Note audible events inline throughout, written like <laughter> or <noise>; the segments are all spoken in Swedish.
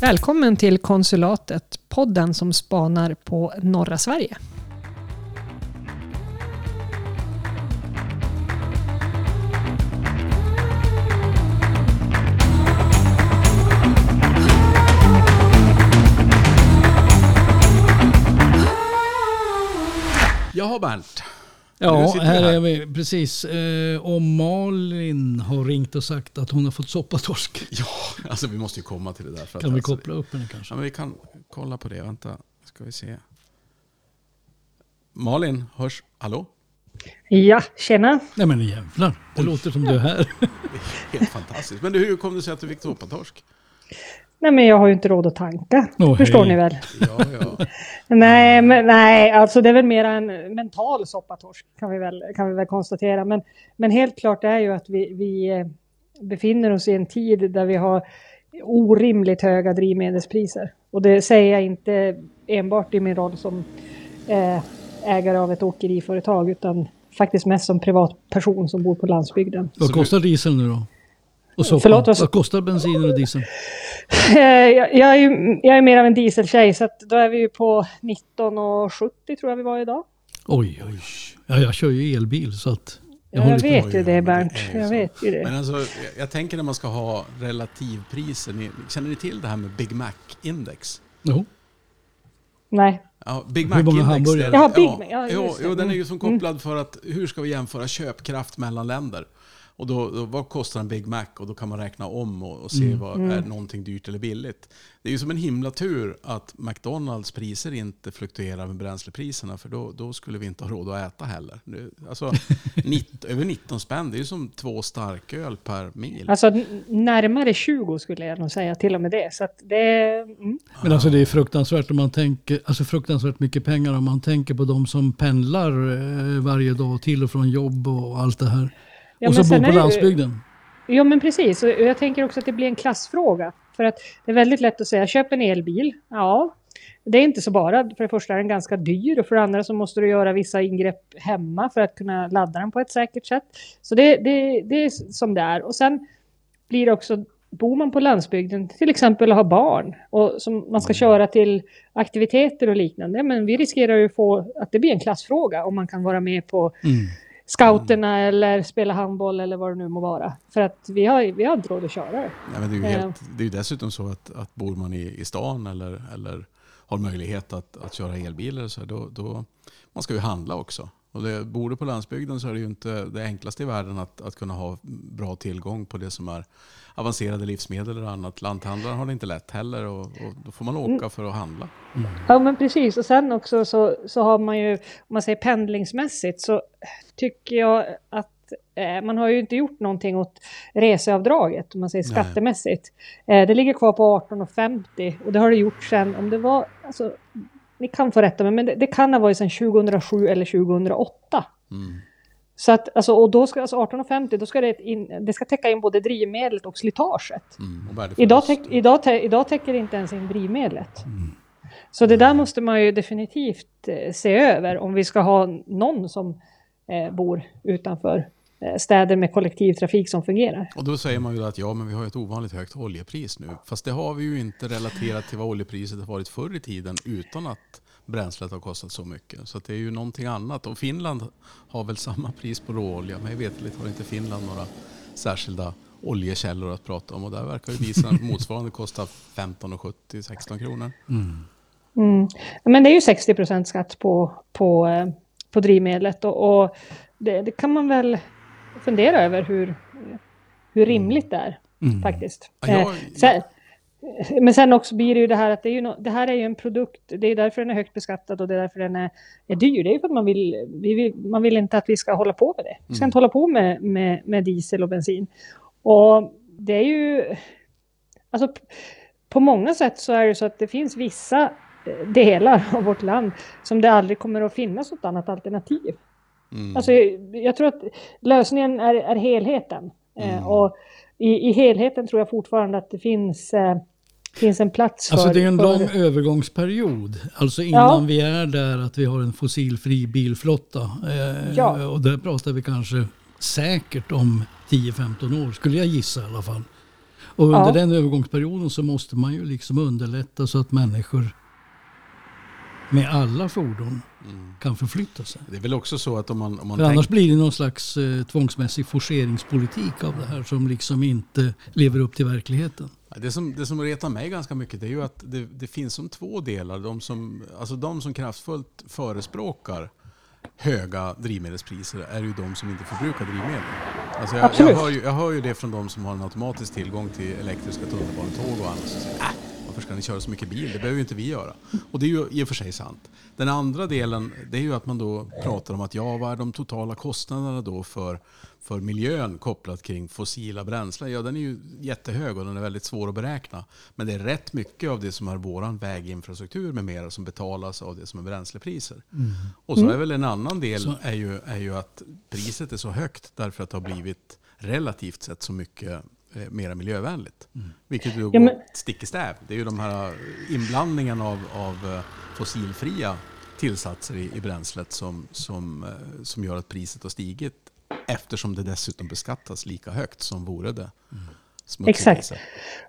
Välkommen till Konsulatet, podden som spanar på norra Sverige. Jaha Bernt. Ja, här här. är vi precis. Eh, och Malin har ringt och sagt att hon har fått soppatorsk. <laughs> Ja, alltså vi måste ju komma till det där. För att Kan vi alltså, koppla upp henne kanske? Ja, men vi kan kolla på det. Vänta, ska vi se. Malin, hörs? Hallå? Ja, tjena. Nej men jävlar, det låter som du är här. <laughs> Helt fantastiskt. Men du, hur kom det sig att du fick soppatorsk? Nej, men jag har ju inte råd att tanka. Åh, Förstår hej. ni väl? Ja, ja. <laughs> Nej, men, nej, alltså det är väl mer en mental soppatorsk kan vi väl, kan vi väl konstatera. Men, men helt klart är ju att vi, vi eh, befinner oss i en tid där vi har orimligt höga drivmedelspriser. Och det säger jag inte enbart i min roll som eh, ägare av ett åkeriföretag utan faktiskt mest som privatperson som bor på landsbygden. Vad kostar diesel nu då? Och soppan? Förlåt, vad- Vad kostar bensinen och dieseln? Eh, jag, jag, är ju, jag är mer av en dieseltjej så att då är vi ju på 19,70 tror jag vi var idag. Oj, oj. Ja, jag kör ju elbil så att... Jag, lite- vet ju ja, det Bernt, jag så. vet ju det. Men alltså, jag- jag tänker när man ska ha relativpriser. Ni, känner ni till det här med Big Mac-index? Jo. Nej. Ja, Big Mac-index. Jaha, Big Mac, ja, jo, det. jo, den är ju Mm. som kopplad för att hur ska vi jämföra köpkraft mellan länder? Och då, då, vad kostar en Big Mac? Och då kan man räkna om och, och se Mm. vad Mm. är någonting dyrt eller billigt. Det är ju som en himla tur att McDonalds priser inte fluktuerar med bränslepriserna för då, då skulle vi inte ha råd att äta heller. Nu, Alltså, <laughs> nitt, över 19 spänn, det är ju som två starköl per mil. Alltså närmare 20 skulle jag nog säga till och med det. Så att det... Mm. Men alltså det är fruktansvärt om man tänker, alltså fruktansvärt mycket pengar om man tänker på de som pendlar eh, varje dag till och från jobb och allt det här. Ja, och sen bor på landsbygden. Ja men precis, och jag tänker också att det blir en klassfråga. För att det är väldigt lätt att säga, köp en elbil. Ja, det är inte så bara. För det första är den ganska dyr och för det andra så måste du göra vissa ingrepp hemma för att kunna ladda den på ett säkert sätt. Så det, det, det är som det är. Och sen blir det också, bor man på landsbygden till exempel har barn och som man ska köra till aktiviteter och liknande, men vi riskerar ju få att det blir en klassfråga om man kan vara med på Mm. Scouterna eller spela handboll eller vad det nu må vara. För att vi har, vi har inte råd att köra det. Ja, men det, är ju Eh. helt, det är dessutom så att, att bor man i, i stan eller, eller har möjlighet att, att köra elbil eller så, då, då man ska ju handla också. Och det, bor du på landsbygden så är det ju inte det enklaste i världen att, att kunna ha bra tillgång på det som är avancerade livsmedel eller annat. Lanthandlaren har det inte lätt heller och, och då får man åka för att handla. Ja men precis och sen också så, så har man ju, om man säger pendlingsmässigt så tycker jag att eh, man har ju inte gjort någonting åt reseavdraget om man säger Nej. skattemässigt. Eh, det ligger kvar på 18,50 och det har det gjort sen om det var, alltså ni kan få rätta mig men det, det kan ha varit sedan 2007 eller 2008. Mm. Så att, alltså, och då ska, alltså 18,50 då ska det, in, det ska täcka in både drivmedlet och slitaget. Mm. Och. Idag, täck, idag, tä- idag täcker inte ens in drivmedlet. Så det där måste man ju definitivt eh, se över om vi ska ha någon som eh, bor utanför eh, städer med kollektivtrafik som fungerar. Och då säger man ju att ja, men vi har ett ovanligt högt oljepris nu. Fast det har vi ju inte relaterat till vad oljepriset har varit förr i tiden utan att bränslet har kostat så mycket. Så att det är ju någonting annat. Och Finland har väl samma pris på råolja. Men veterligt har inte Finland några särskilda oljekällor att prata om. Och där verkar ju dieseln motsvarande kosta 15,70-16 kronor. Mm. Men det är ju 60 procent skatt på, på, eh, på drivmedlet och, och det, det kan man väl fundera över hur, hur rimligt det är Mm. faktiskt. Ja, jag- Eh, sen, men sen också blir det ju det här att det, är ju no, det här är ju en produkt, det är därför den är högt beskattad och det är därför den är, är dyr. Det är ju för att man vill, vi vill, man vill inte att vi ska hålla på med det. Vi ska Mm. inte hålla på med, med, med diesel och bensin. Och det är ju, alltså på många sätt så är det så att det finns vissa eh, delar av vårt land som det aldrig kommer att finnas något annat alternativ. Mm. Alltså, jag, tror att lösningen är, är helheten. Eh, Mm. och i, i helheten tror jag fortfarande att det finns, eh, finns en plats för... Alltså det är en för, lång övergångsperiod. Alltså innan Ja. vi är där att vi har en fossilfri bilflotta. Eh, Ja. Och där pratar vi kanske säkert om 10-15 år, skulle jag gissa i alla fall. Och under Ja. den övergångsperioden så måste man ju liksom underlätta så att människor med alla fordon kan förflytta sig. Det är väl också så att om man, om man För tänker annars blir det någon slags eh, tvångsmässig forceringspolitik av det här som liksom inte lever upp till verkligheten. Det som, det som retar mig ganska mycket det är ju att det, det finns som två delar. De som, alltså de som kraftfullt förespråkar höga drivmedelspriser är ju de som inte förbrukar drivmedel. Alltså jag, jag, hör ju, jag hör ju det från de som har en automatisk tillgång till elektriska tunnelbanetåg och annat. Varför ska ni köra så mycket bil? Det behöver ju inte vi göra. Och det är ju i och för sig sant. Den andra delen det är ju att man då pratar om att ja, vad är de totala kostnaderna då för, för miljön kopplat kring fossila bränslen? Ja, den är ju jättehög och den är väldigt svår att beräkna. Men det är rätt mycket av det som är våran väginfrastruktur med mera som betalas av det som är bränslepriser. Och så är väl en annan del Så- är, ju, är ju att priset är så högt därför att det har blivit relativt sett så mycket mera miljövänligt. Vilket ju Ja, men- stick i stäv. Det är ju de här inblandningen av, av eh, fossilfria tillsatser i, i bränslet som, som, eh, som gör att priset har stigit eftersom det dessutom beskattas lika högt som vore det smutsiga Exakt.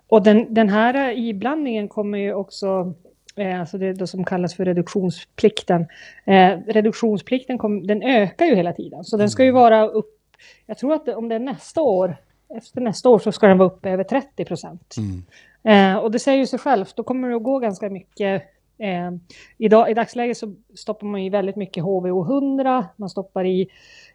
Och den, den här iblandningen kommer ju också, eh, alltså det, det som kallas för reduktionsplikten. Eh, reduktionsplikten kom, den ökar ju hela tiden, så den ska ju vara upp, jag tror att det, om det är nästa år, efter nästa år så ska den vara uppe över 30 procent. Mm. Eh, och det säger ju sig självt, då kommer det att gå ganska mycket. Eh, idag, I dagsläget så stoppar man i väldigt mycket HVO 100, man stoppar i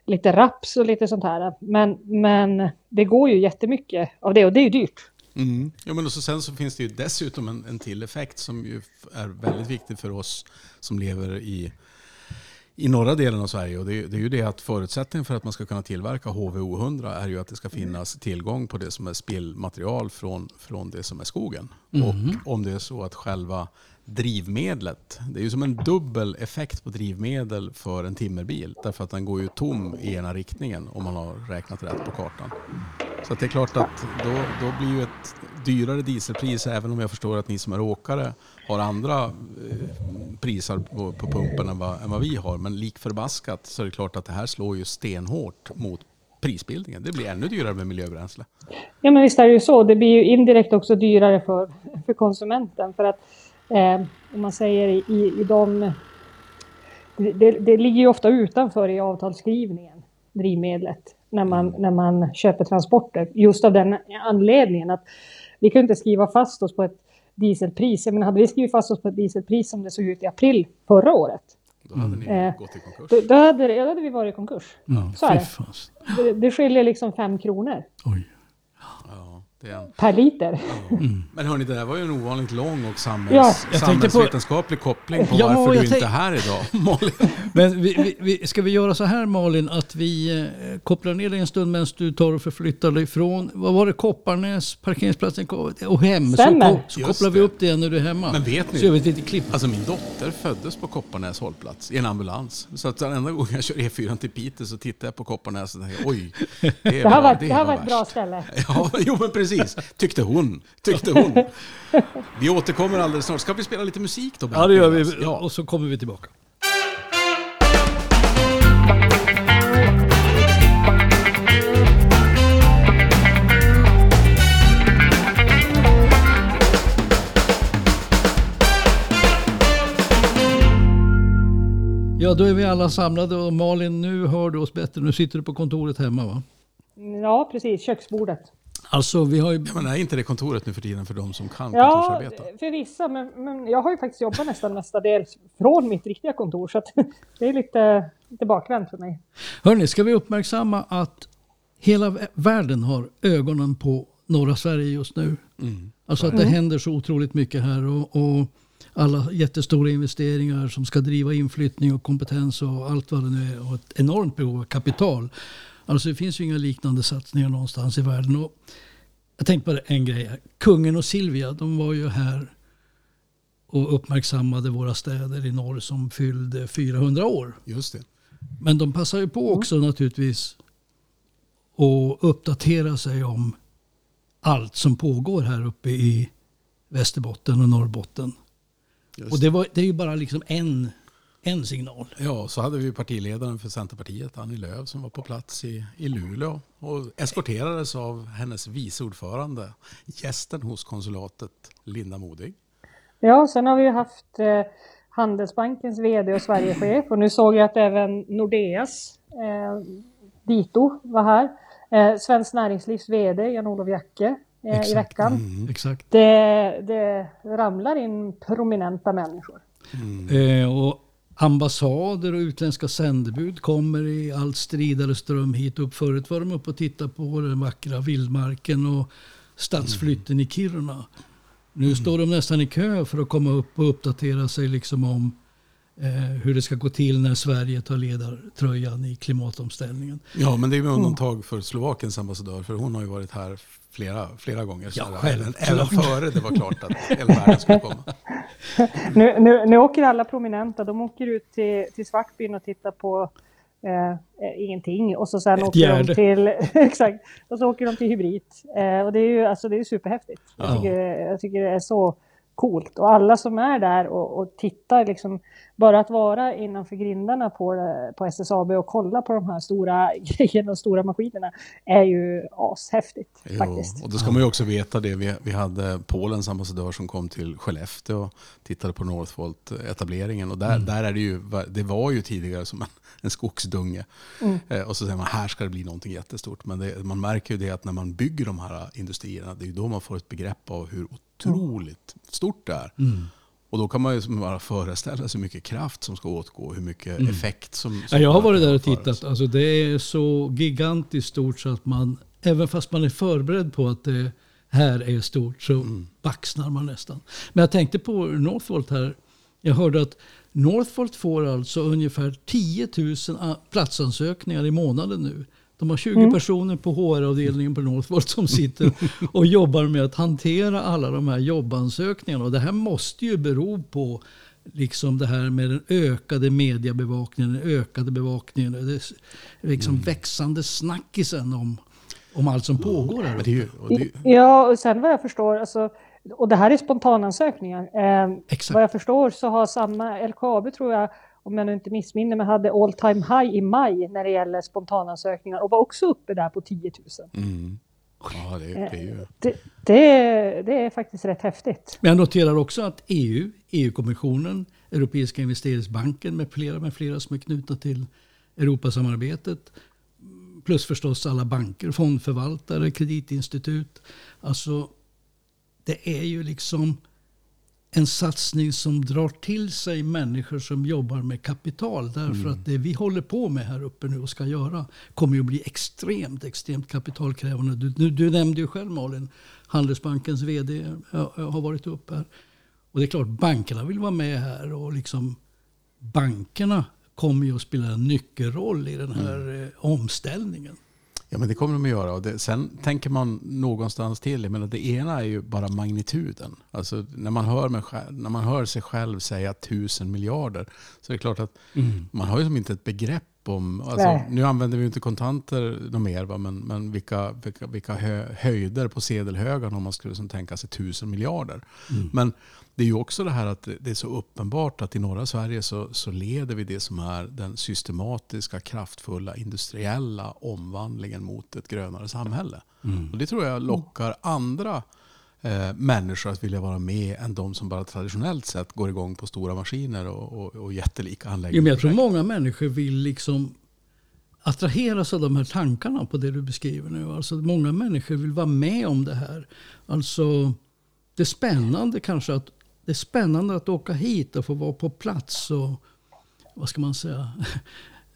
lite raps och lite sånt här. Men, men det går ju jättemycket av det och det är ju dyrt. Mm. Ja, men och så sen så finns det ju dessutom en, en till effekt som ju är väldigt viktig för oss som lever i, i norra delen av Sverige. Och det, är- det är ju det att förutsättningen för att man ska kunna tillverka HVO 100 är ju att det ska finnas tillgång på det som är spillmaterial från, från det som är skogen. Och om det är så att själva drivmedlet, det är ju som en dubbel effekt på drivmedel för en timmerbil. Därför att den går ju tom i ena riktningen om man har räknat rätt på kartan. Så det är klart att då, då blir ju ett dyrare dieselpris, även om jag förstår att ni som är åkare har andra eh, priser på, på pumpen än vad, än vad vi har. Men lik förbaskat så är det klart att det här slår ju stenhårt mot prisbildningen. Det blir ännu dyrare med miljöbränsle. Ja, men visst är det ju så. Det blir ju indirekt också dyrare för, för konsumenten. För att eh, om man säger i, i, de... Det, det, det ligger ju ofta utanför i avtalsskrivningen, drivmedlet, när man, när man köper transporter. Just av den anledningen att vi kan ju inte skriva fast oss på ett dieselpris. Jag menar, hade vi skrivit fast oss på ett dieselpris som det såg ut i april förra året, Då hade ni Eh, gått i konkurs. då, då, hade, då hade vi varit i konkurs. Ja, Så är det. Det, det skiljer liksom fem kronor Oj. Det en. per liter. Men hörni, det där var ju en ovanligt lång och samhälls, Ja. Jag tänkte på- samhällsvetenskaplig koppling på Ja, varför du inte tänk- är här idag. <laughs> Malin. Men vi, vi, vi, ska vi göra så här Malin att vi eh, kopplar ner dig en stund medan du tar och förflyttar dig från, vad var det, Kopparnäs, parkeringsplatsen och hem. Så, Stämmer. så Just kopplar vi det. upp det när du är hemma. Men vet ni- Så gör vi ett litet klipp. Alltså min dotter föddes på Kopparnäs hållplats i en ambulans. Så att varenda gång jag kör E4 till Piteå så tittar jag på Kopparnäs och tänker oj. Det, är Det här bra, var, det här var ett bra värst. ställe. <laughs> Ja, jo men precis. Tyckte hon. Tyckte hon. Vi återkommer alldeles snart. Ska vi spela lite musik då? Ja, det gör vi. Ja. Och så kommer vi tillbaka. Ja, då är vi alla samlade och Malin, nu hör du oss bättre. Nu sitter du på kontoret hemma va? Ja, precis. Köksbordet. Alltså, vi har ju... Ja, men är inte det kontoret nu för tiden för de som kan Ja, kontorsarbeta? för vissa. Men, men jag har ju faktiskt jobbat nästan mestadels från mitt riktiga kontor. Så att <laughs> det är lite, lite bakvänt för mig. Hörni, ska vi uppmärksamma att hela vä- världen har ögonen på norra Sverige just nu. Mm. Alltså att det händer så otroligt mycket här och, och alla jättestora investeringar som ska driva inflyttning och kompetens och allt vad det nu är och ett enormt behov av kapital. Alltså det finns ju inga liknande satsningar någonstans i världen. Och jag tänkte på en grej här. Kungen och Silvia, de var ju här och uppmärksammade våra städer i norr som fyllde 400 år. Just det. Men de passar ju på också naturligtvis att uppdatera sig om allt som pågår här uppe i Västerbotten och Norrbotten. Just Och det, var, det är ju bara liksom en, en signal. Ja, så hade vi partiledaren för Centerpartiet, Annie Lööf, som var på plats i, i Luleå och eskorterades av hennes vice ordförande, gästen hos konsulatet, Linda Modig. Ja, sen har vi ju haft eh, Handelsbankens vd och Sverigechef och nu såg jag att även Nordeas eh, Dito var här. Eh, Svenskt Näringslivs vd Jan-Olof Jacke eh, i veckan. Mm, exakt. Det, det ramlar in prominenta människor. Mm. Eh, och ambassader och utländska sändebud kommer i allt stridare ström hit upp. Förut var de uppe och tittade på den vackra vildmarken och stadsflytten i Kiruna. Nu mm. står de nästan i kö för att komma upp och uppdatera sig liksom om eh, hur det ska gå till när Sverige tar ledartröjan i klimatomställningen. Ja, men det är med undantag för Slovakiens ambassadör, för hon har ju varit här flera, flera gånger. Ja, även, även före det var klart att hela världen skulle komma. nu, nu, nu åker alla prominenta, de åker ut till, till Svartbyn och tittar på Eh, ingenting och så sen Ett åker gärde. de till <laughs> exakt och så åker de till hybrid eh, och det är ju alltså det är superhäftigt. Ja. Jag, tycker, jag tycker det är så coolt. Och alla som är där och, och tittar, liksom, bara att vara innanför grindarna på, på SSAB och kolla på de här stora <laughs> grejerna och stora maskinerna är ju ashäftigt jo, faktiskt. Och då ska man ju också veta det, vi, vi hade Polens ambassadör som kom till Skellefteå och tittade på Northvolt-etableringen och där, mm. där är det ju, det var ju tidigare som en, en skogsdunge. Mm. Eh, och så säger man här ska det bli någonting jättestort. Men det, man märker ju det att när man bygger de här industrierna, det är ju då man får ett begrepp av hur otroligt stort det är. Och då kan man ju bara föreställa sig hur mycket kraft som ska åtgå, hur mycket mm. effekt som, som ja, Jag har varit där och tittat. Alltså det är så gigantiskt stort så att man, även fast man är förberedd på att det här är stort, så mm. baxnar man nästan. Men jag tänkte på Northvolt här. Jag hörde att Northvolt får alltså ungefär 10 000 platsansökningar i månaden nu. De har 20 mm. personer på HR-avdelningen på Northvolt som sitter och jobbar med att hantera alla de här jobbansökningarna. Och det här måste ju bero på liksom det här med den ökade mediebevakningen, den ökade bevakningen, det liksom mm. växande snackisen om, om allt som pågår här uppe. Ja, och sen vad jag förstår, alltså, och det här är spontanansökningar. Eh, Exakt. Vad jag förstår så har samma, LKAB tror jag, om jag nu inte missminner mig, hade all time high i maj när det gäller spontanansökningar och var också uppe där på 10 000. Mm. Ja, det, det, är ju... det, det, det, är faktiskt rätt häftigt. Men jag noterar också att EU, EU-kommissionen, Europeiska investeringsbanken med flera, med flera som är knutna till Europasamarbetet, plus förstås alla banker, fondförvaltare, kreditinstitut. Alltså, det är ju liksom en satsning som drar till sig människor som jobbar med kapital. Därför mm. att det vi håller på med här uppe nu och ska göra kommer ju att bli extremt, extremt kapitalkrävande. Du, du, nämnde ju själv Malin, Handelsbankens vd har varit upp här. Och det är klart, bankerna vill vara med här och liksom bankerna kommer ju att spela en nyckelroll i den här mm. Eh, omställningen. Ja, men det kommer de att göra. Och det, sen tänker man någonstans till. Men det ena är ju bara magnituden. Alltså, när, man hör med, när man hör sig själv säga tusen miljarder så är det klart att mm. man har ju som inte ett begrepp om... Alltså, nu använder vi inte kontanter något mer, va? men, men vilka, vilka, vilka höjder på sedelhögarna om man skulle som tänka sig tusen miljarder. Mm. Men det är ju också det här att det är så uppenbart att i norra Sverige så, så leder vi det som är den systematiska, kraftfulla, industriella omvandlingen mot ett grönare samhälle. Mm. Och det tror jag lockar andra eh, människor att vilja vara med än de som bara traditionellt sett går igång på stora maskiner och, och, och jättelika anläggningar. Ja, jag tror många människor vill liksom attraheras av de här tankarna på det du beskriver nu. Alltså många människor vill vara med om det här. Alltså det är spännande kanske att det är spännande att åka hit och få vara på plats och vad ska man säga?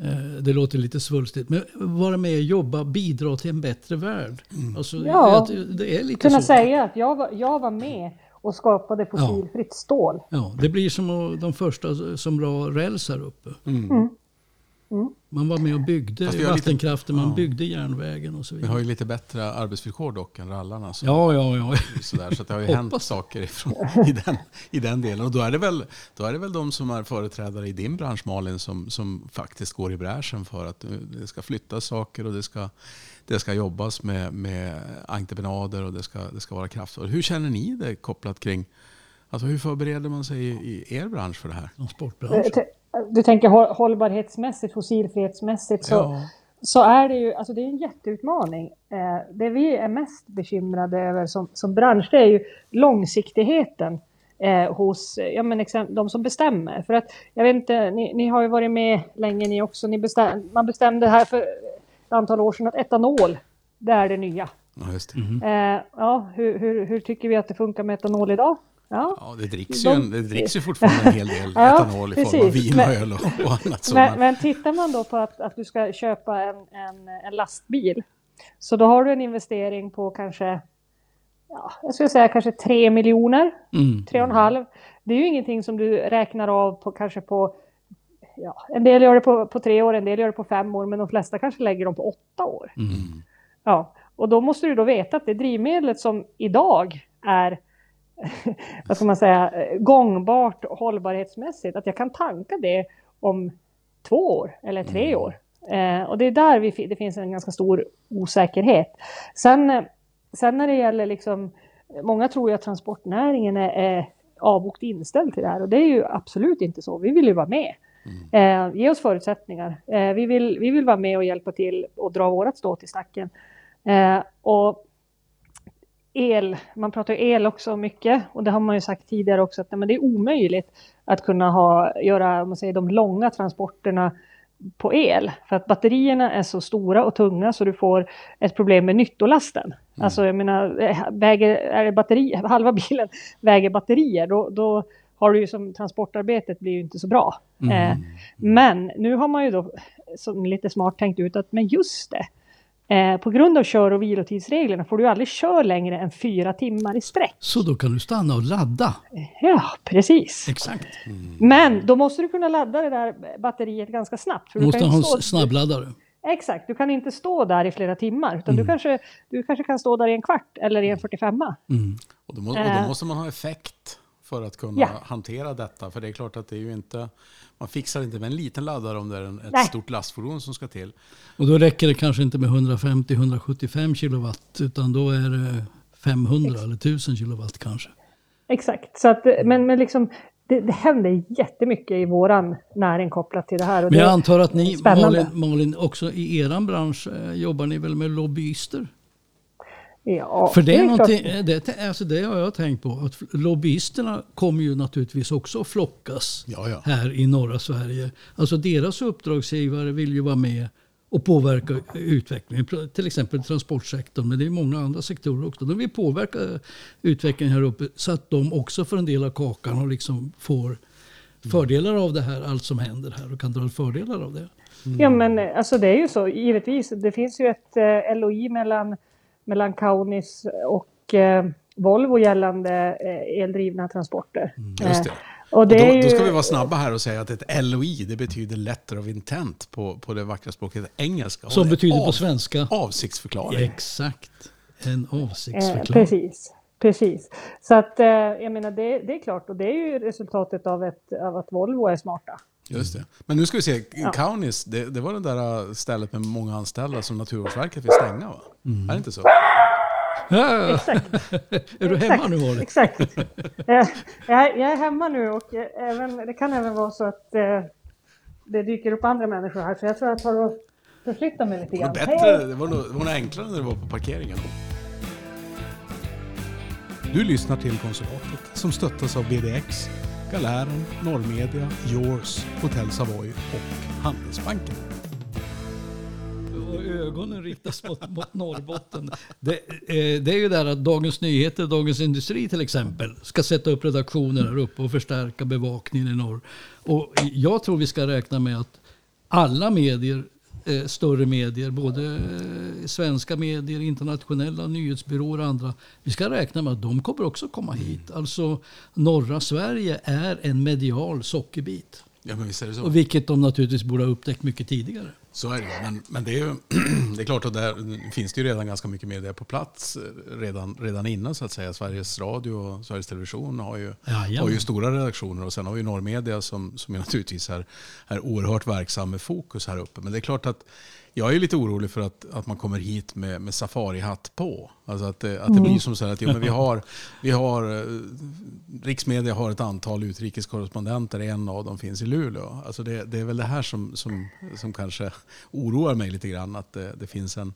Eh, det låter lite svulstigt, men vara med och jobba, bidra till en bättre värld. Mm. Alltså, ja, det är lite kunna så. säga att jag var, jag var med och skapade fossilfritt ja. stål. Ja, det blir som de första som la räls här uppe. Mm. Mm. Mm. Man var med och byggde vattenkraften, lite, man ja. byggde järnvägen och så vidare. Vi har ju lite bättre arbetsvillkor dock än rallarna. Så ja, ja, ja. Sådär, så det har ju hänt saker ifrån, i, den, i den delen. Och då är, det väl, då är det väl de som är företrädare i din bransch Malin som, som faktiskt går i bräschen för att det ska flyttas saker och det ska, det ska jobbas med, med entreprenader och det ska, det ska vara kraftfullt. Hur känner ni det kopplat kring Alltså hur förbereder man sig i, i er bransch för det här? Transportbranschen? Du tänker hållbarhetsmässigt, fossilfrihetsmässigt, så, ja. så är det ju alltså det är en jätteutmaning. Eh, det vi är mest bekymrade över som, som bransch, det är ju långsiktigheten eh, hos ja, men exempel, de som bestämmer. För att, jag vet inte, ni, ni har ju varit med länge ni också. Ni bestäm, man bestämde här för ett antal år sedan att etanol, det är det nya. Ja, just mm. eh, ja, hur, hur, hur, tycker vi att det funkar med etanol idag? Ja, ja det, dricks de... ju, det dricks ju fortfarande en hel del <laughs> ja, etanol i precis. form av vin och öl och, och annat. Men, men tittar man då på att, att du ska köpa en, en, en lastbil, så då har du en investering på kanske ja, jag skulle säga kanske tre miljoner, mm. tre och en halv. Det är ju ingenting som du räknar av på kanske på, ja, en del gör det på, på tre år, en del gör det på fem år, men de flesta kanske lägger dem på åtta år. Mm. Ja, och då måste du då veta att det drivmedlet som idag är <laughs> vad ska man säga, gångbart hållbarhetsmässigt, att jag kan tanka det om två år eller tre mm. år. Eh, och det är där vi, det finns en ganska stor osäkerhet. Sen Sen när det gäller liksom, många tror ju att transportnäringen är, är avbokt inställd till det här och det är ju absolut inte så. Vi vill ju vara med. Mm. Eh, ge oss förutsättningar. Eh, vi, vill, vi vill vara med och hjälpa till och dra vårat stå till stacken. Eh, och el, man pratar ju el också mycket och det har man ju sagt tidigare också att nej, men det är omöjligt att kunna ha, göra man säger, de långa transporterna på el. För att batterierna är så stora och tunga så du får ett problem med nyttolasten. Mm. Alltså jag menar, eh, väger, är batteri, <laughs> halva bilen väger batterier då, då har du ju som transportarbetet blir ju inte så bra. Mm. Eh, men nu har man ju då som lite smart tänkt ut att men just det, Eh, på grund av kör och vilotidsreglerna får du aldrig köra längre än fyra timmar i sträck. Så då kan du stanna och ladda? Ja, precis. Exakt. Mm. Men då måste du kunna ladda det där batteriet ganska snabbt. du måste ha en snabbladdare. Exakt, du kan inte stå där i flera timmar. Utan mm. du, kanske, du kanske kan stå där i en kvart eller i en 45. Mm. Och, då må, och då eh. måste man ha effekt för att kunna ja. hantera detta. För det är klart att det är ju inte, man fixar inte med en liten laddare om det är en, ett Nej. stort lastfordon som ska till. Och då räcker det kanske inte med 150-175 kilowatt utan då är det 500 Exakt. eller 1000 kilowatt kanske. Exakt, så att, men, men liksom, det, det händer jättemycket i våran näring kopplat till det här. men jag antar att ni, Malin, Malin, också i er bransch eh, jobbar ni väl med lobbyister? Ja, För det är, det, det, alltså det har jag tänkt på. Att lobbyisterna kommer ju naturligtvis också att flockas ja, ja. här i norra Sverige. Alltså deras uppdragsgivare vill ju vara med och påverka utvecklingen. Till exempel transportsektorn, men det är många andra sektorer också. De vill påverka utvecklingen här uppe så att de också får en del av kakan och liksom får fördelar av det här, allt som händer här och kan dra fördelar av det. Mm. Ja men alltså det är ju så, givetvis. Det finns ju ett eh, LOI mellan mellan Kaunis och eh, Volvo gällande eh, eldrivna transporter. Mm, just det. Eh, och det och då, ju... då, ska vi vara snabba här och säga att ett LOI det betyder letter of intent på, på det vackra språket engelska. Som betyder av, på svenska? Avsiktsförklaring. Exakt. En avsiktsförklaring. Eh, precis. Precis. Så att eh, jag menar det, det, är klart och det är ju resultatet av, ett, av att Volvo är smarta. Just det. Men nu ska vi se, ja. Kaunis, det, det, var det där stället med många anställda som Naturvårdsverket vill stänga va? Mm. Är det inte så? Ja. Exakt. <laughs> är du hemma nu Malin? Exakt. jag, jag, är hemma nu och även, det kan även vara så att eh, det dyker upp andra människor här så jag tror att jag tar och förflyttar mig lite grann. Det var, bättre, det var nog, det var nog enklare när du var på parkeringen. Du lyssnar till Konsulatet som stöttas av BDX Galären, Norrmedia, Yours, Hotell Savoy och Handelsbanken. Och ögonen riktas mot, mot Norrbotten. Det, eh, det, är ju där att Dagens Nyheter, Dagens Industri till exempel, ska sätta upp redaktioner här uppe och förstärka bevakningen i norr. Och jag tror vi ska räkna med att alla medier eh, större medier, både eh, svenska medier, internationella nyhetsbyråer och andra. Vi ska räkna med att de kommer också komma hit. Mm. Alltså norra Sverige är en medial sockerbit. Ja, men visst är det så. Och vilket de naturligtvis borde ha upptäckt mycket tidigare. Så är det men, men det är ju <clears throat> det är klart att där finns det ju redan ganska mycket media på plats eh, redan, redan innan så att säga. Sveriges Radio och Sveriges Television har ju, har ju stora redaktioner och sen har vi Norrmedia som, som <laughs> naturligtvis är, är oerhört verksam med fokus här uppe. Men det är klart att jag är lite orolig för att, att man kommer hit med, med safarihatt på. Alltså att, det, att det blir mm. som så här att jo, men vi <laughs> har, vi har, eh, Riksmedia har ett antal utrikeskorrespondenter, en av dem finns i Luleå. Alltså det, det är väl det här som, som, som kanske oroar mig lite grann. Att det, det finns en,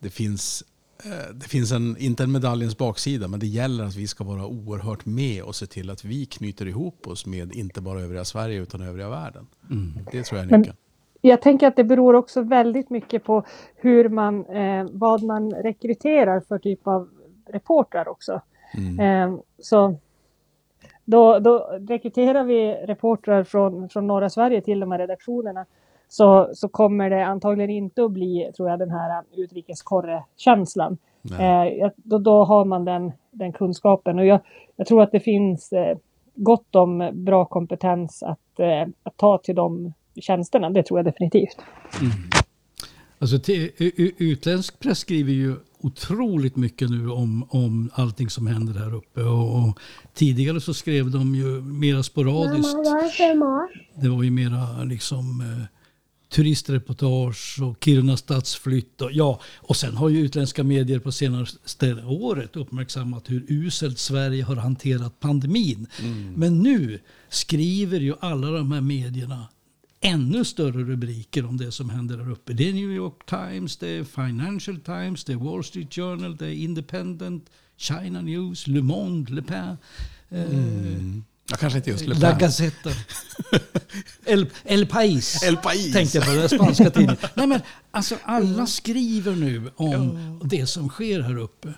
det finns eh, det finns en, inte en medaljens baksida, men det gäller att vi ska vara oerhört med och se till att vi knyter ihop oss med inte bara övriga Sverige utan övriga världen. Mm. Det tror jag är nyckeln. Jag tänker att det beror också väldigt mycket på hur man, eh, vad man rekryterar för typ av reportrar också. Mm. Eh, så då, då rekryterar vi reportrar från, från norra Sverige till de här redaktionerna så, så kommer det antagligen inte att bli, tror jag, den här utrikeskorre-känslan. Eh, då, då har man den, den kunskapen och jag, jag tror att det finns eh, gott om bra kompetens att, eh, att ta till de tjänsterna. Det tror jag definitivt. Mm. Alltså, utländsk press skriver ju otroligt mycket nu om, om allting som händer här uppe. Och, och tidigare så skrev de ju mera sporadiskt. Mamma, det var ju mera liksom eh, turistreportage och Kiruna stadsflytt. Och, ja, och sen har ju utländska medier på senaste året uppmärksammat hur uselt Sverige har hanterat pandemin. Mm. Men nu skriver ju alla de här medierna ännu större rubriker om det som händer där uppe. Det är New York Times, det är Financial Times, det är Wall Street Journal, det är Independent, China News, Le Monde, Le Pen. Eh, mm. Jag kanske inte just Le Pen. La Gazzetta. <laughs> El, El País. El País. Tänkte jag på, den spanska <laughs> tidningen. Nej men alltså alla skriver nu om det som sker här uppe.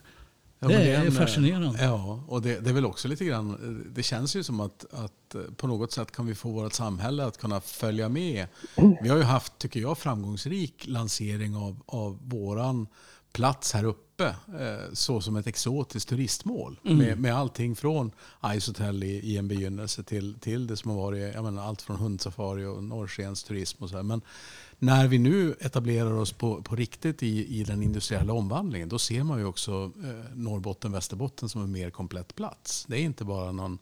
Ja, det, är en, fascinerande. Ja, och det, det, är väl också lite grann, det känns ju som att, att på något sätt kan vi få vårt samhälle att kunna följa med. Vi har ju haft, tycker jag, framgångsrik lansering av, av våran plats här uppe eh, så som ett exotiskt turistmål. Mm. Med, med allting från Ice Hotel i, i en begynnelse till, till det som har varit jag menar, allt från hundsafari och norrskens turism och så här. Men när vi nu etablerar oss på, på riktigt i, i den industriella omvandlingen då ser man ju också eh, Norrbotten, Västerbotten som en mer komplett plats. Det är inte bara någon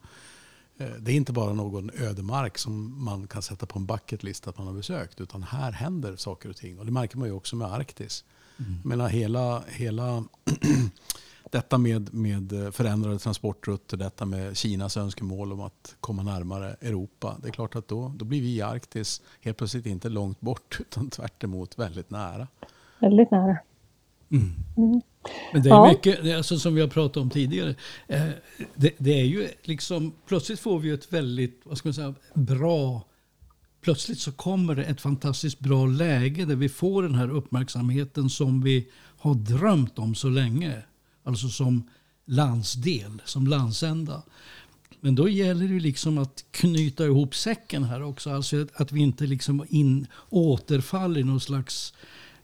eh, det är inte bara någon ödemark som man kan sätta på en bucketlist att man har besökt. Utan här händer saker och ting. Och det märker man ju också med Arktis. Mm. Jag menar, hela, hela <clears throat> detta med, med förändrade transportrutter, detta med Kinas önskemål om att komma närmare Europa. Det är klart att då, då blir vi i Arktis helt plötsligt inte långt bort utan tvärt väldigt nära. Väldigt nära. Mm. Mm. Men det är ja. mycket, alltså som vi har pratat om tidigare, eh, det, det, är ju liksom, plötsligt får vi ett väldigt, vad ska man säga, bra plötsligt så kommer det ett fantastiskt bra läge där vi får den här uppmärksamheten som vi har drömt om så länge. Alltså som landsdel, som landsända. Men då gäller det liksom att knyta ihop säcken här också. Alltså att vi inte liksom in, återfaller i någon slags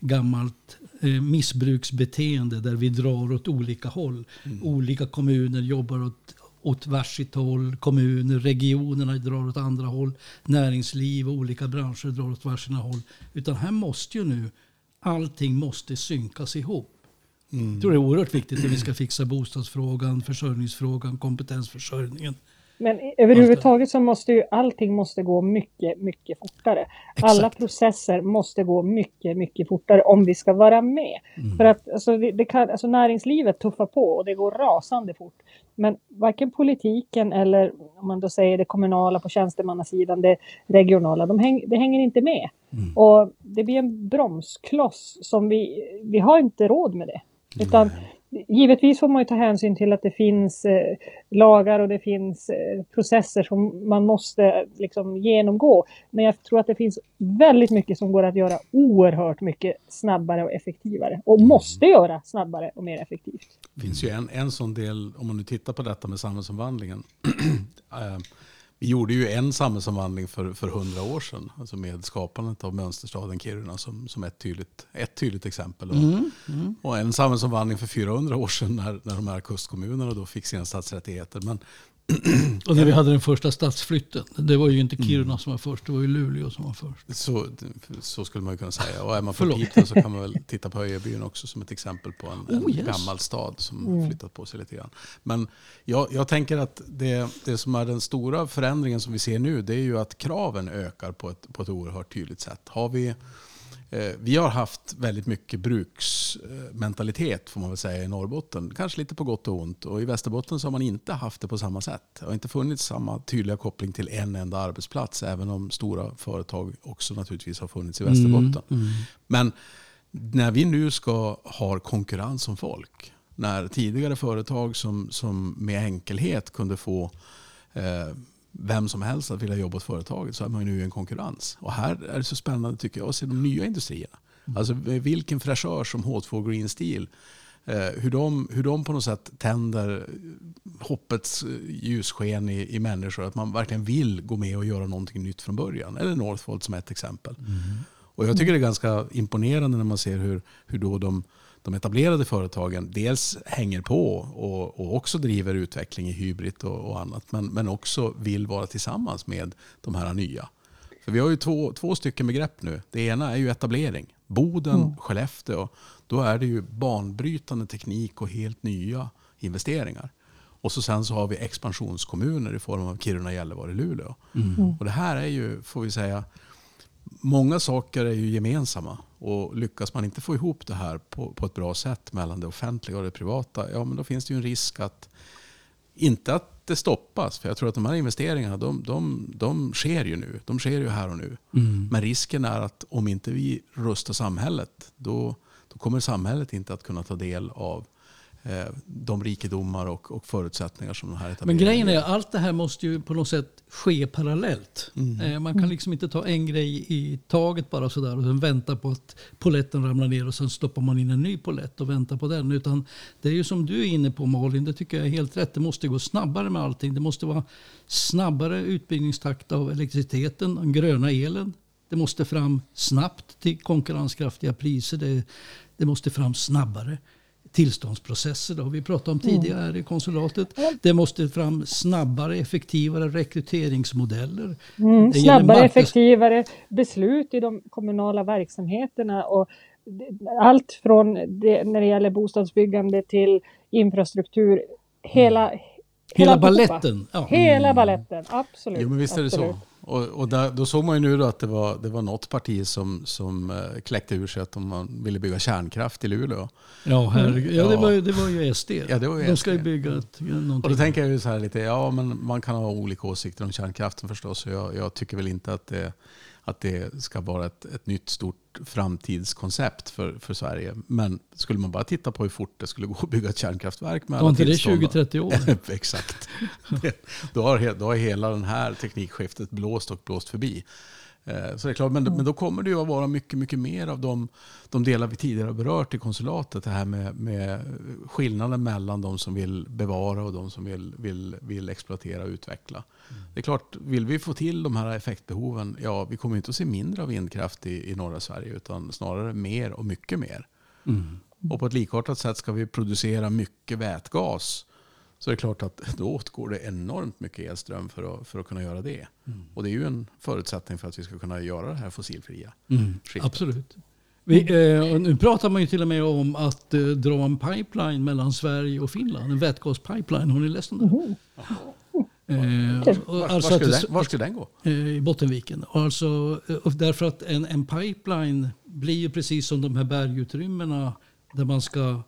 gammalt eh, missbruksbeteende där vi drar åt olika håll. Mm. Olika kommuner jobbar åt, åt varsitt håll. Kommuner, regionerna drar åt andra håll. Näringsliv och olika branscher drar åt varsina håll. Utan här måste ju nu allting måste synkas ihop. Mm. Jag tror det är oerhört viktigt när vi ska fixa bostadsfrågan, försörjningsfrågan, kompetensförsörjningen. Men överhuvudtaget så måste ju allting måste gå mycket, mycket fortare. Exakt. Alla processer måste gå mycket, mycket fortare om vi ska vara med. Mm. För att alltså, det, kan, alltså, näringslivet tuffar på och det går rasande fort. Men varken politiken eller om man då säger det kommunala på tjänstemannasidan, det regionala, de häng, det hänger inte med. Mm. Och det blir en bromskloss som vi, vi har inte råd med det. Utan givetvis får man ju ta hänsyn till att det finns eh, lagar och det finns eh, processer som man måste liksom, genomgå. Men jag tror att det finns väldigt mycket som går att göra oerhört mycket snabbare och effektivare. Och måste göra snabbare och mer effektivt. Det finns ju en, en sån del, om man nu tittar på detta med samhällsomvandlingen. <clears throat> Eh, vi gjorde ju en samhällsomvandling för, för år sedan. Alltså med skapandet av mönsterstaden Kiruna som, som ett, tydligt, ett tydligt exempel. Mm, mm. Och en samhällsomvandling för 400 år sedan när, när de här kustkommunerna då fick sina stadsrättigheter. Men Och när vi hade den första stadsflytten, det var ju inte Kiruna som var först, det var ju Luleå som var först. Så, så skulle man ju kunna säga. Och är man från Piteå så kan man väl titta på Öjebyn också som ett exempel på en, en Oh, yes. gammal stad som flyttat på sig lite grann. Men jag, jag tänker att det, det som är den stora förändringen som vi ser nu det är ju att kraven ökar på ett, på ett oerhört tydligt sätt. Har vi, vi har haft väldigt mycket bruksmentalitet får man väl säga i Norrbotten. Kanske lite på gott och ont. Och i Västerbotten så har man inte haft det på samma sätt. Det har inte funnits samma tydliga koppling till en enda arbetsplats. Även om stora företag också naturligtvis har funnits i Västerbotten. Men när vi nu ska ha konkurrens om folk. När tidigare företag som, som med enkelhet kunde få eh, vem som helst att vilja jobba åt företaget så är man nu i en konkurrens. Och här är det så spännande tycker jag att se de nya industrierna. Alltså vilken fräschör som H2 Green Steel eh, hur, de, hur de på något sätt tänder hoppets eh, ljussken i, i människor. Att man verkligen vill gå med och göra någonting nytt från början. Eller Northvolt som ett exempel. Och jag tycker det är ganska imponerande när man ser hur, hur då de, de etablerade företagen dels hänger på och, och också driver utveckling i hybrid och, och annat. Men, men också vill vara tillsammans med de här nya. För vi har ju två, två stycken begrepp nu. Det ena är ju etablering. Boden, Skellefteå. Då är det ju banbrytande teknik och helt nya investeringar. Och så sen så har vi expansionskommuner i form av Kiruna, Gällivare, Luleå. Och det här är ju, får vi säga, många saker är ju gemensamma. Och lyckas man inte få ihop det här på, på ett bra sätt mellan det offentliga och det privata, ja men då finns det ju en risk att, inte att det stoppas, för jag tror att de här investeringarna de, de, de sker ju nu. De sker ju här och nu. Men risken är att om inte vi rustar samhället, då, då kommer samhället inte att kunna ta del av de rikedomar och, och förutsättningar som de här Men etableringarna grejen är att allt det här måste ju på något sätt ske parallellt. Mm. Eh, Man kan liksom inte ta en grej i taget bara sådär och sen vänta på att poletten ramlar ner och sen stoppar man in en ny polett och väntar på den. Utan det är ju som du är inne på Malin, det tycker jag är helt rätt. Det måste gå snabbare med allting. Det måste vara snabbare utbyggnadstakt av elektriciteten, den gröna elen. Det måste fram snabbt till konkurrenskraftiga priser. Det, det måste fram snabbare tillståndsprocesser. Det har vi pratat om tidigare här i konsulatet. Det måste fram snabbare, effektivare rekryteringsmodeller. Mm, snabbare, marknads- effektivare beslut i de kommunala verksamheterna. Och allt från det, när det gäller bostadsbyggande till infrastruktur. Hela, Hela alltihopa. balletten. Ja. Hela balletten, absolut. Jo men visst är det absolut. så. Och, och där, då såg man ju nu att det var, det var något parti som, som eh, kläckte ur sig att de man ville bygga kärnkraft i Luleå. Ja, herregud. ja det, var, ju- det var ju SD. Ja, det var ju De ska ju bygga ett, någonting. Och då tänker jag ju så här lite, ja men man kan ha olika åsikter om kärnkraften förstås. Jag, jag tycker väl inte att det, att det ska vara ett, ett nytt stort framtidskoncept för, för Sverige. Men skulle man bara titta på hur fort det skulle gå att bygga ett kärnkraftverk med Var alla inte det tillstånd då- 20-30 år? <laughs> Exakt. Det- <laughs> då, har, då har hela den här teknikskiftet blåst och blåst förbi. Eh, Så det är klart, men, men då kommer det ju att vara mycket, mycket mer av de, de delar vi tidigare har berört i konsulatet. Det här med, med skillnaden mellan de som vill bevara och de som vill, vill, vill exploatera och utveckla. Det är klart, vill vi få till de här effektbehoven, ja vi kommer inte att se mindre av vindkraft i, i norra Sverige utan snarare mer och mycket mer. Mm. Och på ett likartat sätt ska vi producera mycket vätgas så är det klart att då åtgår det enormt mycket elström för att, för att kunna göra det. Och det är ju en förutsättning för att vi ska kunna göra det här fossilfria. Mm, absolut. Vi, eh, nu pratar man ju till och med om att eh, dra en pipeline mellan Sverige och Finland. En vätgaspipeline. Har ni läst om det? Eh, och Var, alltså var, skulle den, var skulle den gå? eh, I Bottenviken. Alltså, eh, därför att en, en pipeline blir ju precis som de här bergutrymmena där man ska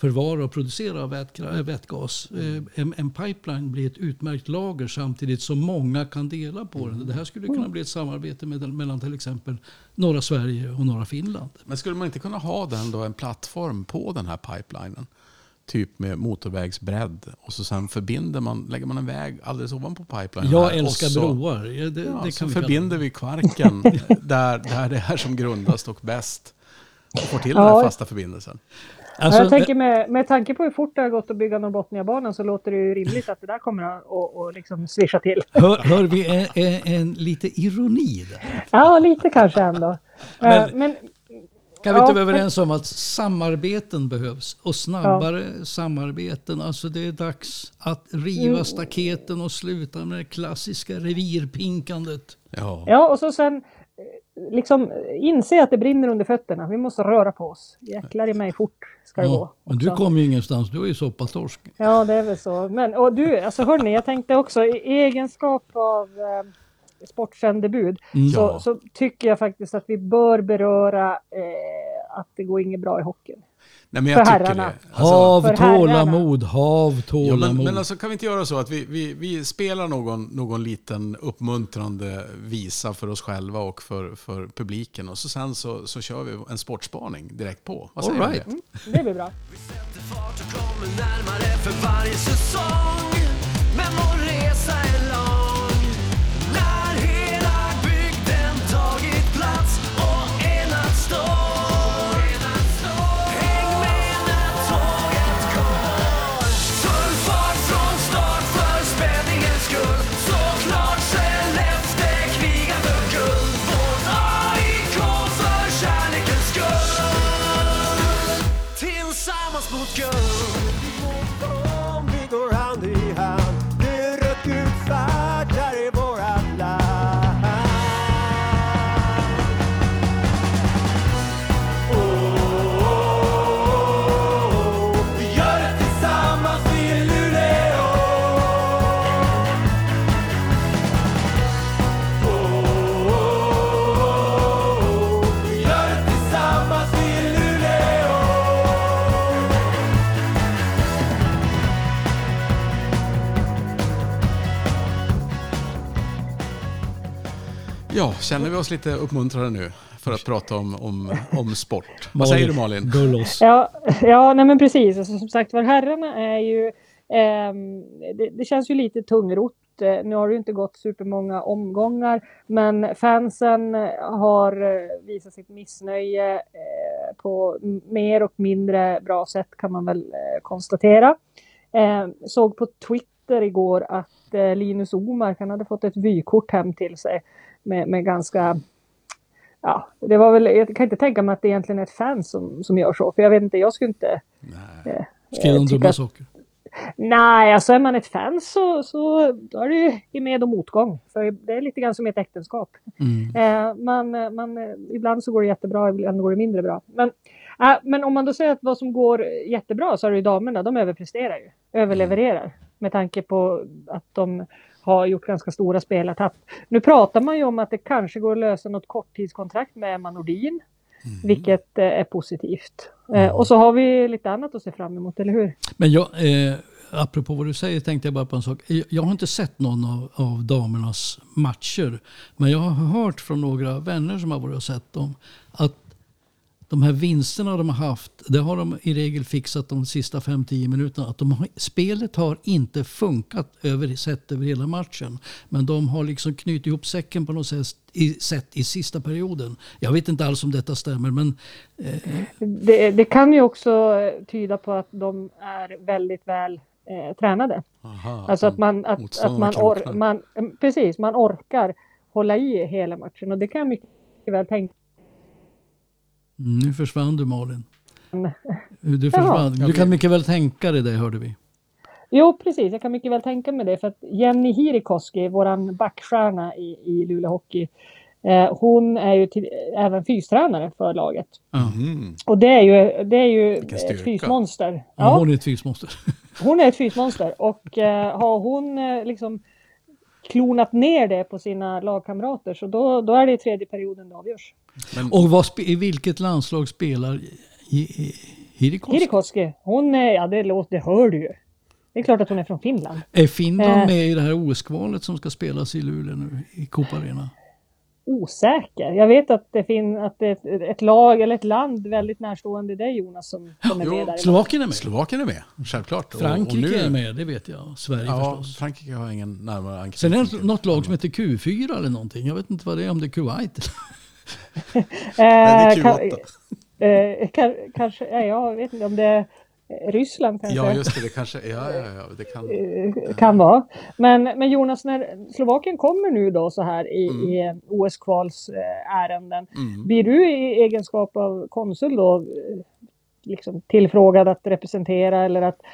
förvara och producera äh, vätgas. Eh, En, en pipeline blir ett utmärkt lager samtidigt som många kan dela på den. Det här skulle kunna bli ett samarbete med, mellan till exempel norra Sverige och norra Finland. Men skulle man inte kunna ha den då, en plattform på den här pipelinen? Typ med motorvägsbredd och så sen förbinder man, lägger man en väg alldeles ovanpå pipelinen. Jag här, älskar och så, broar. Ja, det, Ja, det så kan vi förbinder vi Kvarken <laughs> där, där det är som grundast och bäst. Och får till den Ja. här fasta förbindelsen. Alltså, jag tänker med, med tanke på hur fort det har gått att bygga Norrbotniabanan så låter det ju rimligt att det där kommer att och, och liksom swisha till. <laughs> hör, hör vi en, en, en lite ironi där? Ja, lite kanske ändå. Men- Men, men Kan vi Ja, inte vara överens om att samarbeten behövs och snabbare samarbeten? Alltså det är dags att riva Mm. staketen och sluta med det klassiska revirpinkandet. Ja. Ja, och så sen eh, liksom inse att det brinner under fötterna. Vi måste röra på oss. Jäklar i mig fort ska det gå. Ja, men du också. kommer ju ingenstans, du är ju soppatorsk. Ja, det är väl så. Men och du, alltså hörni, jag tänkte också i egenskap av eh, sportsändebud Mm. så, Ja. så tycker jag faktiskt att vi bör beröra eh, att det går inget bra i hockeyn. Nej, men jag För tycker herrarna. det. Alltså, Hav tålamod, hav ja, tålamod. men, men alltså, kan vi inte göra så att vi, vi, vi spelar någon, någon liten uppmuntrande visa för oss själva och för, för publiken och så sen så, så kör vi en sportspaning direkt på. Vad säger All right. Mm, det blir bra. Sätter fart och kommer närmare för varje säsong känner vi oss lite uppmuntrade nu för att prata om, om, om sport? Vad säger du Malin? Gå loss. Ja, ja nej men precis. Alltså, som sagt var, herrarna är ju... ehm, det, det känns ju lite tungrott. Eh, Nu har det ju inte gått supermånga omgångar, men fansen har eh, visat sitt missnöje eh, på mer och mindre bra sätt kan man väl eh, konstatera. Eh, såg på Twitter igår att eh, Linus Omark, han hade fått ett vykort hem till sig med, med ganska Ja, det var väl, jag kan inte tänka mig att det egentligen är ett fan som, som gör så, för jag vet inte, jag skulle inte... Nej. Eh, Skriv om dumma saker. Nej, alltså är man ett fan så, så då är det ju i med och motgång. För det är lite grann som ett äktenskap. Mm. Eh, man, man, ibland så går det jättebra, ibland går det mindre bra. Men, eh, men om man då säger att vad som går jättebra så är det ju damerna, de överpresterar ju. Överlevererar. Med tanke på att de har gjort ganska stora spelartapp. Nu pratar man ju om att det kanske går att lösa något korttidskontrakt med Emma Nordin. Vilket eh, är positivt. Eh, och så har vi lite annat att se fram emot, eller hur? Men jag, eh, apropå vad du säger tänkte jag bara på en sak. Jag, jag har inte sett någon av, av damernas matcher. Men jag har hört från några vänner som har varit och sett dem. Att de här vinsterna de har haft, det har de i regel fixat de sista 5-10 minuterna. Att de har, spelet har inte funkat över, sett över hela matchen. Men de har liksom knutit ihop säcken på något sätt i, sätt i sista perioden. Jag vet inte alls om detta stämmer men Det, det kan ju också eh, tyda på att de är väldigt väl eh, tränade. Aha, Alltså att man, att, att man, or, man, precis, man orkar hålla i hela matchen och det kan jag mycket väl tänka nu försvann du Malin. mig. Du, försvann. Du kan mycket väl tänka dig det hörde vi. Jo, precis, jag kan mycket väl tänka mig det för att Jenny Hirikoski, våran backstjärna i, i Luleå Hockey, eh, hon är ju till, även fystränare för laget. Mm. Och det är ju, det är ju ett fysmonster. Ja. Ja, Hon är ett fysmonster. <laughs> hon är ett fysmonster och eh, har hon eh, liksom klonat ner det på sina lagkamrater så då, då är det i tredje perioden det avgörs. Men, Och vad, i vilket landslag spelar Hirikoski? Hirikoski, hon är, ja det låter, det hör du ju. Det är klart att hon är från Finland. Är Finland Eh. med i det här OS-kvalet som ska spelas i Luleå nu i Coop Arena? Osäker. Jag vet att det finns att det är ett, lag eller ett land väldigt närstående dig Jonas som, som är Jo, med där. Slovakien är med. Slovakien är med, självklart. Och- Frankrike och nu, är med, det vet jag. Sverige Ja, förstås. Frankrike har ingen närmare Sen anknytning. är det något lag som heter Q4 eller någonting. Jag vet inte vad det är, om det är Kuwait. <laughs> Eh, det är kan, Q8. eh, kan, kanske, ja, jag vet inte om det är eh, Ryssland kanske. Ja, just det. Det kanske... Ja, ja, ja. Det kan... eh, kan vara. Men, men Jonas, när Slovakien kommer nu då så här i, Mm. i OS-kvals eh, ärenden, Mm. blir du i egenskap av konsul då eh, liksom tillfrågad att representera eller att eh,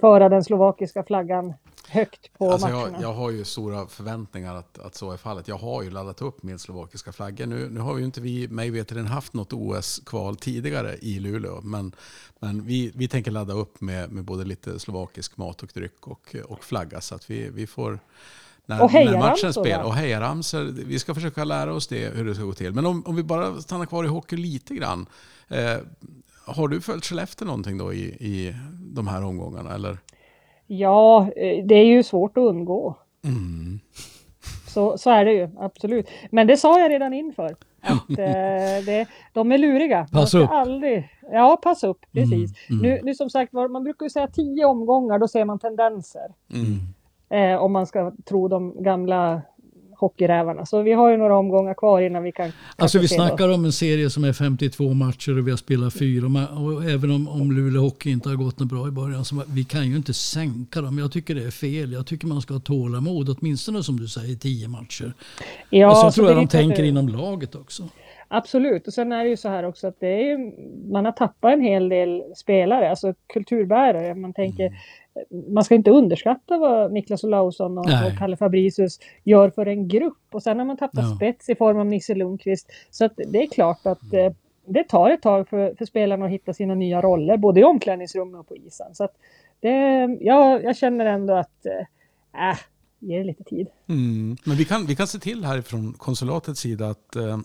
föra den slovakiska flaggan högt på Alltså matcherna? jag, jag har ju stora förväntningar att, att så är fallet. Jag har ju laddat upp med slovakiska flaggor. Nu, nu har ju inte vi, mig veterligen, haft något OS-kval tidigare i Luleå. Men, men vi, vi tänker ladda upp med, med både lite slovakisk mat och dryck och, och flagga. Så att vi, vi får... När, Och när matchen spelar. Och hejaramsor. Vi ska försöka lära oss det, hur det ska gå till. Men om, om vi bara stannar kvar i hockey lite grann. Eh, har du följt Skellefteå någonting då i, i de här omgångarna? Eller? Ja, eh, det är ju svårt att undgå. Mm. Så, så är det ju, absolut. Men det sa jag redan inför. Att, eh, det, de är luriga. Pass upp. Aldrig, ja, pass upp. Precis. Mm, Nu, nu som sagt var, man brukar ju säga tio omgångar, då ser man tendenser. Mm. Eh, om man ska tro de gamla hockeyrävarna. Så vi har ju några omgångar kvar innan vi kan... Alltså vi snackar om en serie som är 52 matcher och vi har spelat fyra. Och även om, om Luleå Hockey inte har gått något bra i början så vi kan ju inte sänka dem. Jag tycker det är fel. Jag tycker man ska ha tålamod, åtminstone som du säger tio matcher. Ja, och så så tror det jag de tänker det- inom laget också. Absolut, och sen är det ju så här också att det är man har tappat en hel del spelare, alltså kulturbärare. Man tänker, Mm. man ska inte underskatta vad Niklas Olausson och, och Kalle Fabricius gör för en grupp. Och sen har man tappat Ja. spets i form av Nisse Lundqvist. Så att det är klart att eh, det tar ett tag för, för spelarna att hitta sina nya roller, både i omklädningsrummet och på isen. Så att det, ja, jag känner ändå att, äh, ge det lite tid. Mm. Men vi kan, vi kan se till här från konsulatets sida att eh,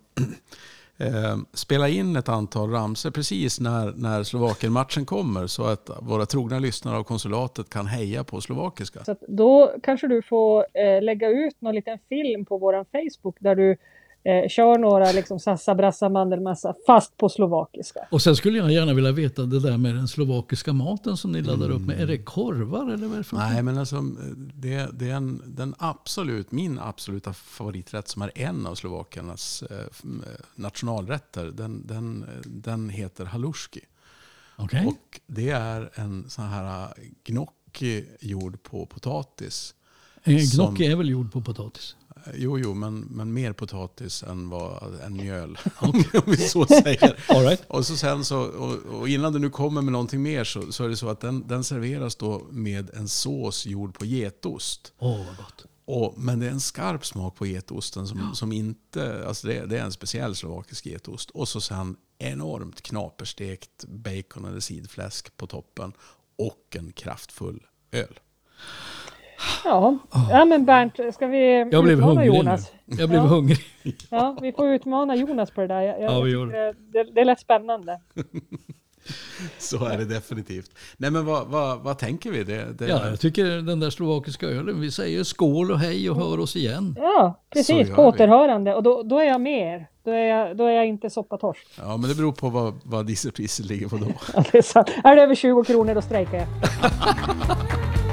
<clears throat> eh, spela in ett antal ramser precis när, när Slovakien-matchen kommer så att våra trogna lyssnare av konsulatet kan heja på slovakiska. Så då kanske du får eh, lägga ut någon liten film på våran Facebook där du eh, kör några liksom sassa, brassa, mandelmassa fast på slovakiska. Och sen skulle jag gärna vilja veta det där med den slovakiska maten som ni laddar upp med. Är det korvar eller vad är det för Nej, men alltså, det, det är en, den absolut, min absoluta favoriträtt som är en av slovakernas eh, eh, nationalrätter. Den, den, den heter haluski. Okej. Och det är en sån här eh, gnocchi gjord på potatis. Eh, som- Gnocchi är väl gjord på potatis? Jo, jo, men, men mer potatis än vad, en mjöl. <laughs> om vi så säger. All right. Och, så sen så, och, och innan du nu kommer med någonting mer så, så är det så att den, den serveras då med en sås gjord på getost. Åh, vad gott. Och, men det är en skarp smak på getosten som, som inte, alltså det, det är en speciell slovakisk getost. Och så sen enormt knaperstekt bacon eller sidfläsk på toppen och en kraftfull öl. Ja, ja men Bernt, ska vi Jag blev utmana hungrig Jonas? nu. Jag blev Ja. hungrig. Ja, vi får utmana Jonas på det där. Jag, Ja, vi gör det, det, det lät spännande. <laughs> Så är det definitivt. Nej men vad, vad, vad tänker vi? Det, det, Ja, jag tycker den där slovakiska ölen, vi säger skål och hej och hör oss igen. Ja, precis. På vi. återhörande. Och då, då är jag med er. Då är jag, då är jag inte soppatorsk. ja, men det beror på vad, vad dieselpriset ligger på då. <laughs> Ja, det är sant. Är det över 20 kronor då strejkar jag. <laughs>